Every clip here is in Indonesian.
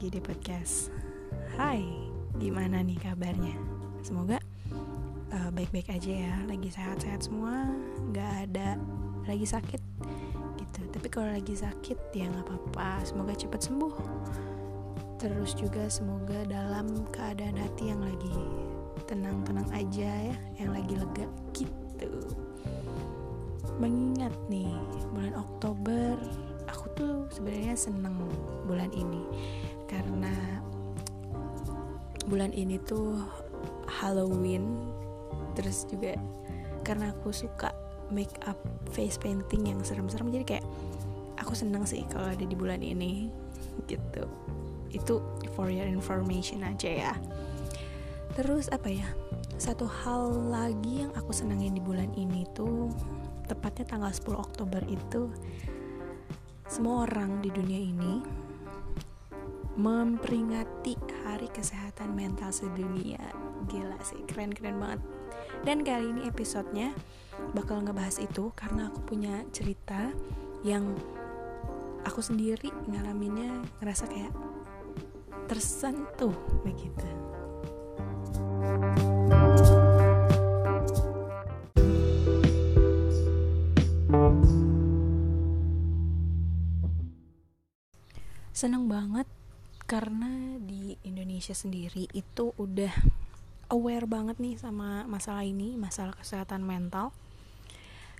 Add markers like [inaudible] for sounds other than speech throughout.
lagi di podcast. Hai, gimana nih kabarnya? Semoga uh, baik-baik aja ya, lagi sehat-sehat semua, nggak ada lagi sakit gitu. Tapi kalau lagi sakit ya nggak apa-apa, semoga cepat sembuh. Terus juga semoga dalam keadaan hati yang lagi tenang-tenang aja ya, yang lagi lega gitu. Mengingat nih bulan Oktober tuh sebenarnya seneng bulan ini. Karena bulan ini tuh Halloween terus juga karena aku suka make up face painting yang serem-serem jadi kayak aku seneng sih kalau ada di bulan ini gitu. Itu for your information aja ya. Terus apa ya satu hal lagi yang aku senangin di bulan ini tuh tepatnya tanggal 10 Oktober itu semua orang di dunia ini memperingati Hari Kesehatan Mental Sedunia. Gila sih, keren-keren banget. Dan kali ini episodenya bakal ngebahas itu karena aku punya cerita yang aku sendiri ngalaminnya ngerasa kayak tersentuh begitu. Seneng banget karena di Indonesia sendiri itu udah aware banget nih sama masalah ini masalah kesehatan mental.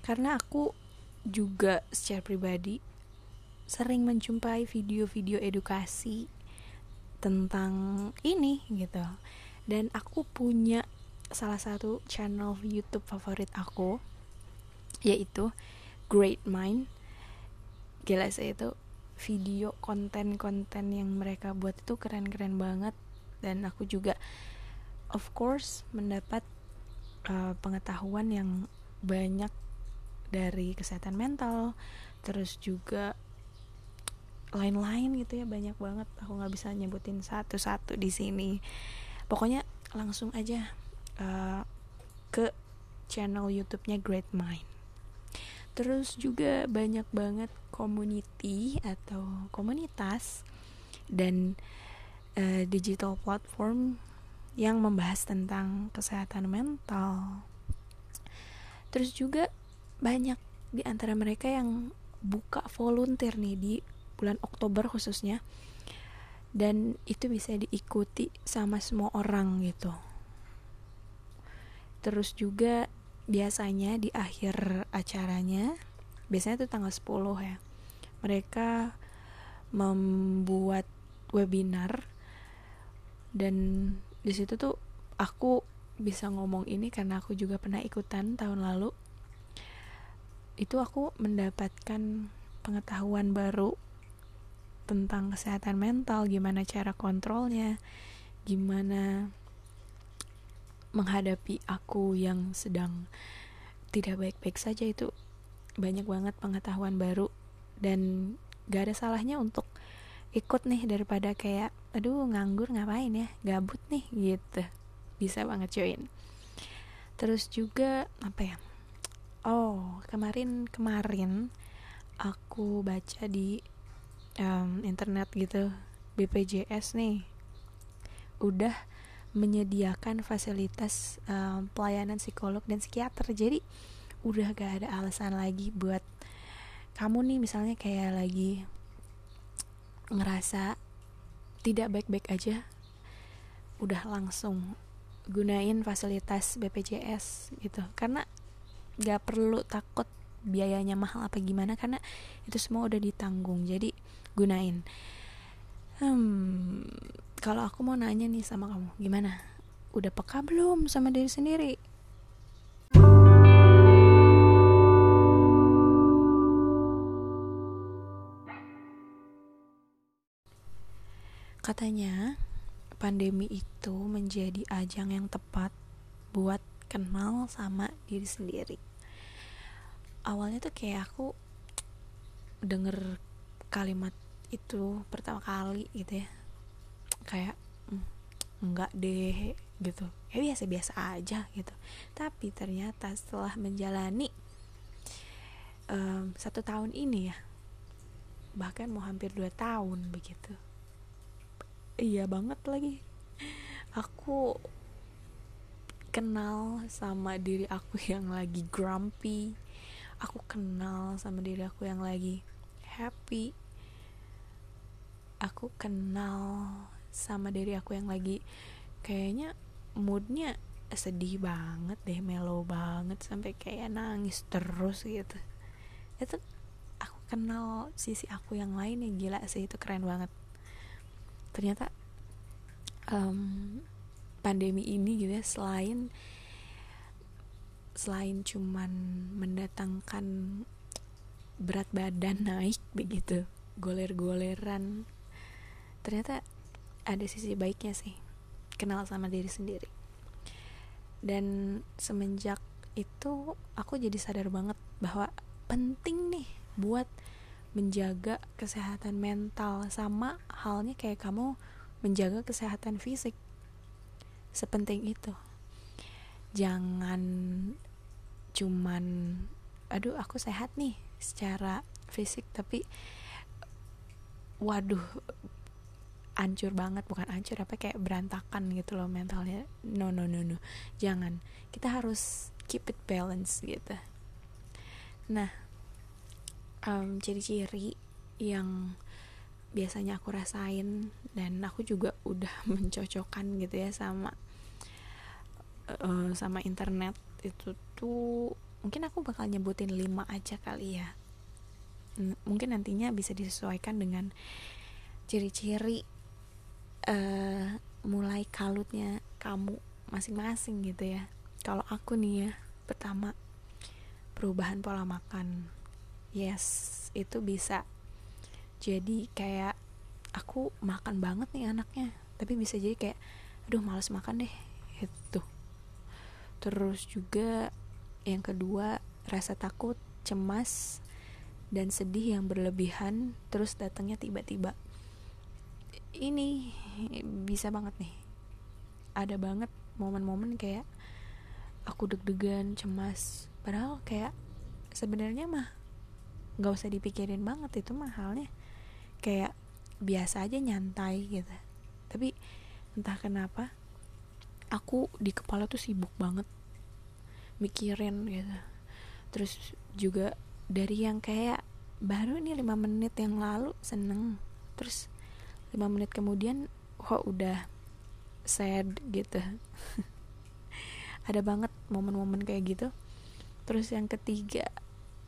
Karena aku juga secara pribadi sering menjumpai video-video edukasi tentang ini gitu. Dan aku punya salah satu channel YouTube favorit aku yaitu Great Mind. Gila sih itu video konten-konten yang mereka buat itu keren-keren banget. Dan aku juga of course mendapat uh, pengetahuan yang banyak dari kesehatan mental. Terus juga lain-lain gitu ya banyak banget. Aku nggak bisa nyebutin satu-satu di sini. Pokoknya langsung aja uh, ke channel YouTube-nya Great Mind terus juga banyak banget community atau komunitas dan uh, digital platform yang membahas tentang kesehatan mental. Terus juga banyak di antara mereka yang buka volunteer nih di bulan Oktober khususnya. Dan itu bisa diikuti sama semua orang gitu. Terus juga biasanya di akhir acaranya biasanya itu tanggal 10 ya mereka membuat webinar dan di situ tuh aku bisa ngomong ini karena aku juga pernah ikutan tahun lalu. Itu aku mendapatkan pengetahuan baru tentang kesehatan mental gimana cara kontrolnya gimana menghadapi aku yang sedang tidak baik-baik saja itu banyak banget pengetahuan baru. Dan gak ada salahnya untuk ikut nih daripada kayak aduh nganggur ngapain ya? Gabut nih gitu. Bisa banget join. Terus juga apa ya? Oh kemarin kemarin aku baca di um, internet gitu BPJS nih. Udah menyediakan fasilitas um, pelayanan psikolog dan psikiater. Jadi udah gak ada alasan lagi buat kamu nih misalnya kayak lagi ngerasa tidak baik-baik aja udah langsung gunain fasilitas BPJS gitu. Karena gak perlu takut biayanya mahal apa gimana karena itu semua udah ditanggung. Jadi gunain. Hmm kalau aku mau nanya nih sama kamu gimana udah peka belum sama diri sendiri Katanya, pandemi itu menjadi ajang yang tepat buat kenal sama diri sendiri. Awalnya tuh kayak aku denger kalimat itu pertama kali gitu ya. Kayak mm, enggak deh gitu. Ya biasa-biasa aja gitu. Tapi ternyata setelah menjalani um, satu tahun ini ya, bahkan mau hampir dua tahun begitu iya banget lagi aku kenal sama diri aku [laughs] yang lagi grumpy aku kenal sama diri aku yang lagi happy aku kenal sama diri aku yang lagi kayaknya moodnya sedih banget deh mellow banget sampai kayak nangis terus gitu. Itu aku kenal sisi aku yang lain yang gila sih itu keren banget. Ternyata um, pandemi ini gitu ya selain selain cuman mendatangkan berat badan [laughs] naik begitu goler-goleran ternyata ada sisi baiknya sih kenal sama diri sendiri. Dan semenjak itu aku jadi sadar banget bahwa penting nih buat menjaga kesehatan mental sama halnya kayak kamu menjaga kesehatan fisik. Sepenting itu. Jangan cuman aduh aku sehat nih secara fisik tapi waduh ancur banget bukan ancur apa kayak berantakan gitu loh mentalnya. No no no no. Jangan. Kita harus keep it balance gitu. Nah um, ciri-ciri yang biasanya aku rasain dan aku juga udah [laughs] mencocokkan gitu ya sama uh, sama internet itu tuh mungkin aku bakal nyebutin lima aja kali ya. Mungkin nantinya bisa disesuaikan dengan ciri-ciri uh, mulai kalutnya kamu masing-masing gitu ya. Kalau aku nih ya pertama perubahan pola makan. Yes itu bisa jadi kayak aku makan banget nih anaknya tapi bisa jadi kayak aduh males makan deh itu terus juga yang kedua rasa takut cemas dan sedih yang berlebihan terus datangnya tiba-tiba ini bisa banget nih. Ada banget momen-momen kayak aku deg-degan cemas. Padahal kayak sebenarnya mah nggak usah dipikirin banget itu mah halnya kayak biasa aja nyantai gitu. Tapi entah kenapa aku di kepala tuh sibuk banget mikirin gitu. Terus juga dari yang kayak baru nih lima menit yang lalu seneng. Terus lima menit kemudian kok udah sad gitu. [laughs] Ada banget momen-momen kayak gitu. Terus yang ketiga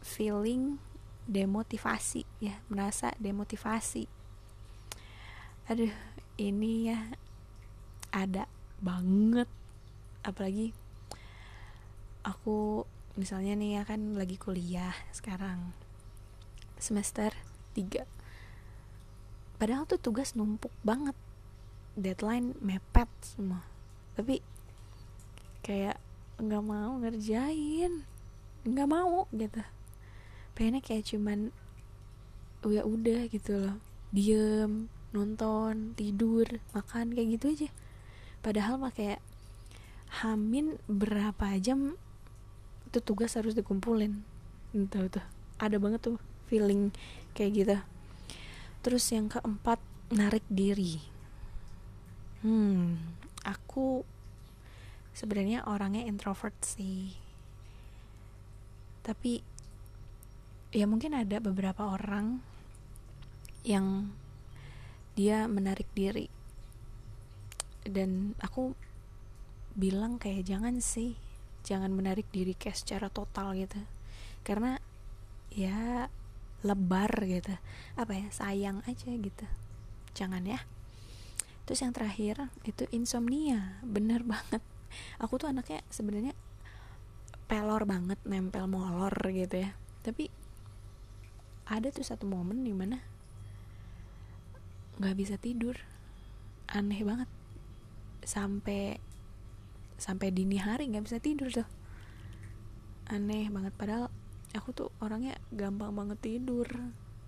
feeling demotivasi ya merasa demotivasi. Aduh ini ya ada banget. Apalagi aku misalnya nih ya kan lagi kuliah sekarang semester 3 padahal tuh tugas numpuk banget. Deadline mepet semua. Tapi kayak nggak mau ngerjain. Nggak mau gitu. Pengennya kayak cuman ya udah gitu loh. Diem nonton tidur makan kayak gitu aja. Padahal mah kayak hamin berapa jam itu tugas harus dikumpulin. Entah tuh. Ada banget tuh feeling kayak gitu terus yang keempat narik diri. Hmm aku sebenarnya orangnya introvert sih. Tapi ya mungkin ada beberapa orang yang dia menarik diri. Dan aku bilang kayak jangan sih jangan menarik diri kayak secara total gitu. Karena ya lebar gitu. Apa ya sayang aja gitu. Jangan ya. Terus yang terakhir itu insomnia. Bener banget. Aku tuh anaknya sebenarnya pelor banget nempel molor gitu ya. Tapi ada tuh satu momen di mana nggak bisa tidur. Aneh banget. Sampai sampai dini hari nggak bisa tidur tuh. Aneh banget. Padahal aku tuh orangnya gampang banget tidur.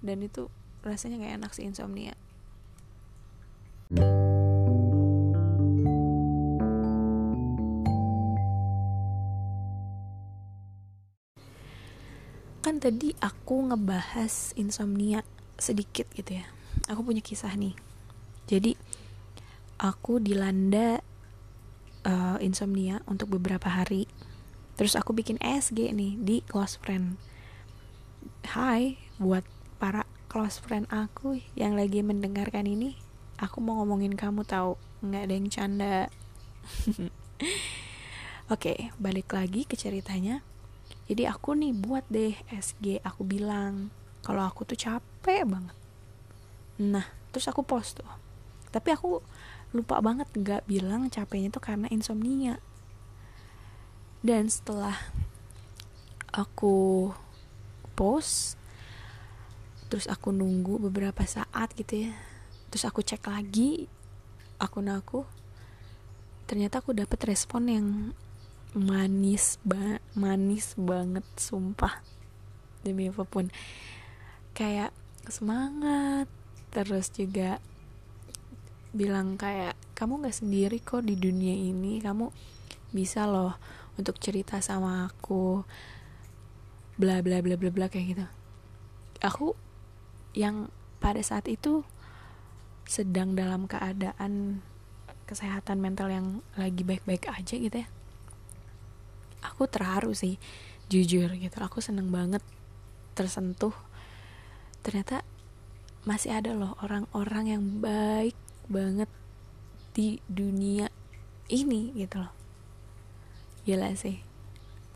Dan itu rasanya gak enak sih insomnia. Kan tadi aku ngebahas insomnia sedikit gitu ya. Aku punya kisah nih. Jadi aku dilanda uh, insomnia untuk beberapa hari terus aku bikin SG nih di close friend Hai buat para close friend aku yang lagi mendengarkan ini aku mau ngomongin kamu tahu nggak ada yang canda [laughs] Oke, balik lagi ke ceritanya. Jadi aku nih buat deh SG, aku bilang kalau aku tuh capek banget. Nah, terus aku post tuh. Tapi aku lupa banget nggak bilang capeknya tuh karena insomnia dan setelah aku post terus aku nunggu beberapa saat gitu ya terus aku cek lagi akun aku ternyata aku dapat respon yang manis ba manis banget sumpah. Demi apa pun. Kayak semangat terus juga bilang kayak kamu nggak sendiri kok di dunia ini kamu bisa loh untuk cerita sama aku bla bla bla bla bla kayak gitu. Aku yang pada saat itu sedang dalam keadaan kesehatan mental yang lagi baik-baik aja gitu ya. Aku terharu sih jujur gitu. Aku seneng banget tersentuh. Ternyata masih ada loh orang-orang yang baik banget di dunia ini gitu loh gila sih.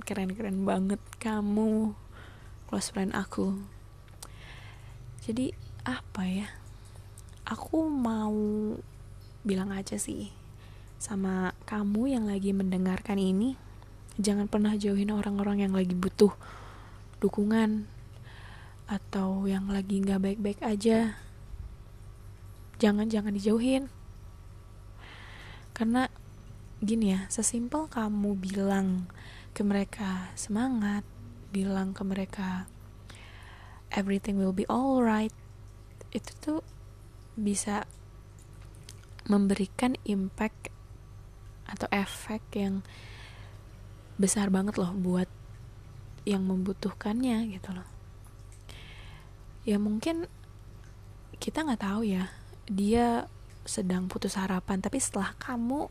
Keren-keren banget kamu close friend aku. Jadi apa ya? Aku mau bilang aja sih sama kamu yang lagi mendengarkan ini jangan pernah jauhin orang-orang yang lagi butuh dukungan atau yang lagi nggak baik-baik aja. Jangan jangan dijauhin. Karena gini ya sesimpel kamu bilang ke mereka semangat bilang ke mereka everything will be alright itu tuh bisa memberikan impact atau efek yang besar banget loh buat yang membutuhkannya gitu loh. Ya mungkin kita nggak tahu ya dia sedang putus harapan tapi setelah kamu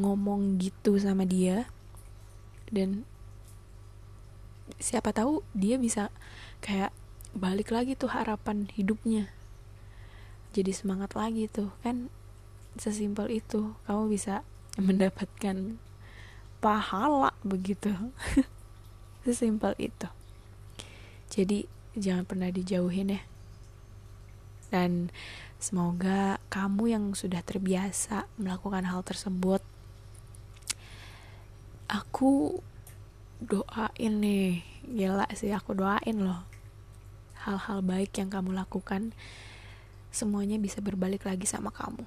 ngomong gitu sama dia. Dan siapa tahu dia bisa kayak balik lagi tuh harapan hidupnya. Jadi semangat lagi tuh. Kan sesimpel itu kamu bisa mendapatkan pahala begitu. [laughs] Sesimpel itu. Jadi jangan pernah dijauhin ya. Dan semoga kamu yang sudah terbiasa melakukan hal tersebut aku doain nih. Gila sih aku doain loh. Hal-hal baik yang kamu lakukan semuanya bisa berbalik lagi sama kamu.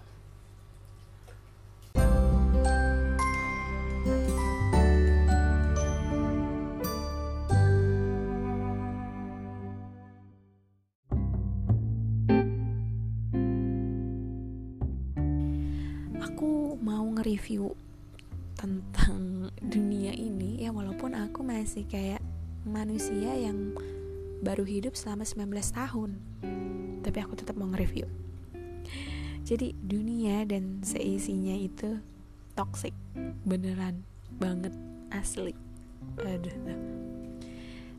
Review tentang dunia ini ya walaupun aku masih kayak manusia yang baru hidup selama 19 tahun. Tapi aku tetap mau nge-review. Jadi dunia dan seisinya itu toxic beneran banget asli. Aduh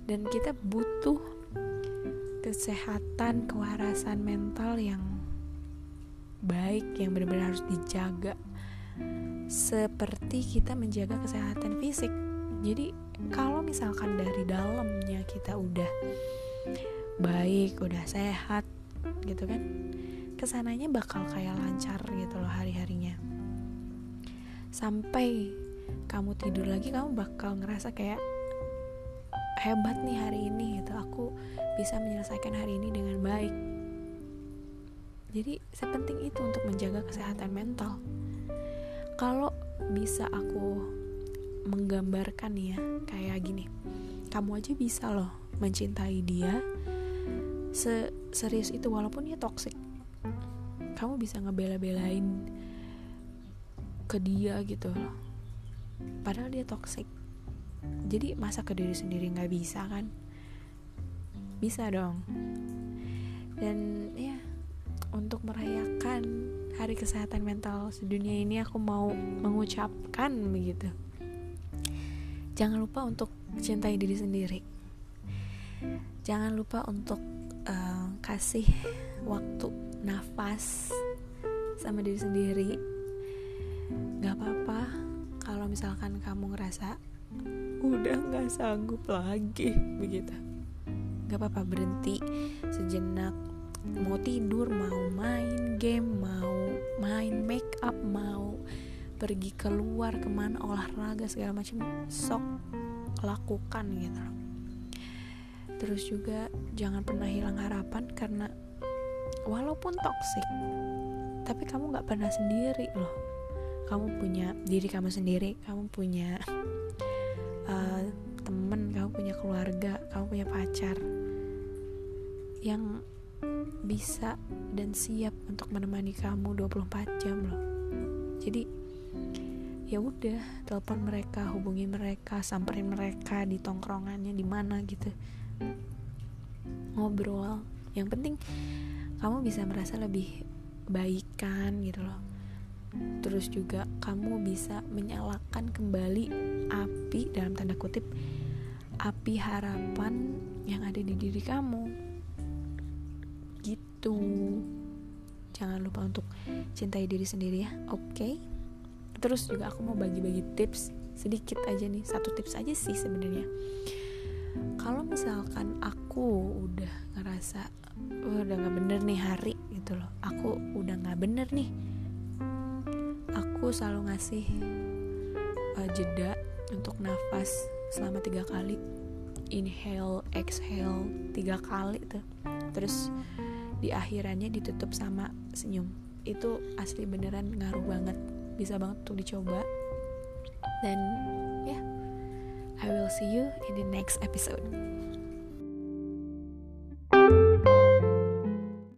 dan kita butuh kesehatan kewarasan mental yang baik yang benar-benar harus dijaga seperti kita menjaga kesehatan fisik. Jadi kalau misalkan dari dalamnya kita udah baik, udah sehat gitu kan, ke sananya bakal kayak lancar gitu loh hari-harinya. Sampai kamu tidur lagi kamu bakal ngerasa kayak hebat nih hari ini gitu. Aku bisa menyelesaikan hari ini dengan baik. Jadi sepenting itu untuk menjaga kesehatan mental kalau bisa aku menggambarkan ya kayak gini. Kamu aja bisa loh mencintai dia se serius itu walaupun dia toxic. Kamu bisa ngebela-belain ke dia gitu loh. Padahal dia toxic. Jadi masa ke diri sendiri nggak bisa kan? Bisa dong. Dan ya untuk merayakan hari kesehatan mental sedunia ini aku mau mengucapkan begitu. Jangan lupa untuk cintai diri sendiri. Jangan lupa untuk uh, kasih waktu nafas sama diri sendiri. Gak apa-apa kalau misalkan kamu ngerasa udah gak sanggup lagi begitu. Gak apa-apa berhenti sejenak mau tidur mau main game mau main make up mau pergi keluar ke mana olahraga segala macam sok lakukan gitu. Terus juga jangan pernah hilang harapan karena walaupun toxic tapi kamu nggak pernah sendiri loh. Kamu punya diri kamu sendiri kamu punya uh, [laughs] temen kamu punya keluarga kamu punya pacar yang bisa dan siap untuk menemani kamu 24 jam loh. Jadi ya udah telepon mereka hubungi mereka samperin mereka di tongkrongannya di mana gitu. Ngobrol. Yang penting kamu bisa merasa lebih baikan gitu loh. Terus juga kamu bisa menyalakan kembali api dalam tanda kutip api harapan yang ada di diri kamu gitu jangan lupa untuk cintai diri sendiri ya oke? Okay? terus juga aku mau bagi-bagi tips sedikit aja nih satu tips aja sih sebenarnya. Kalau misalkan aku udah ngerasa oh, udah nggak bener nih hari gitu loh. Aku udah nggak bener nih. Aku selalu ngasih uh, jeda untuk nafas selama tiga kali. Inhale exhale tiga kali tuh. Terus di akhirannya ditutup sama senyum. Itu asli beneran ngaruh banget. Bisa banget untuk dicoba. Dan ya yeah, I will see you in the next episode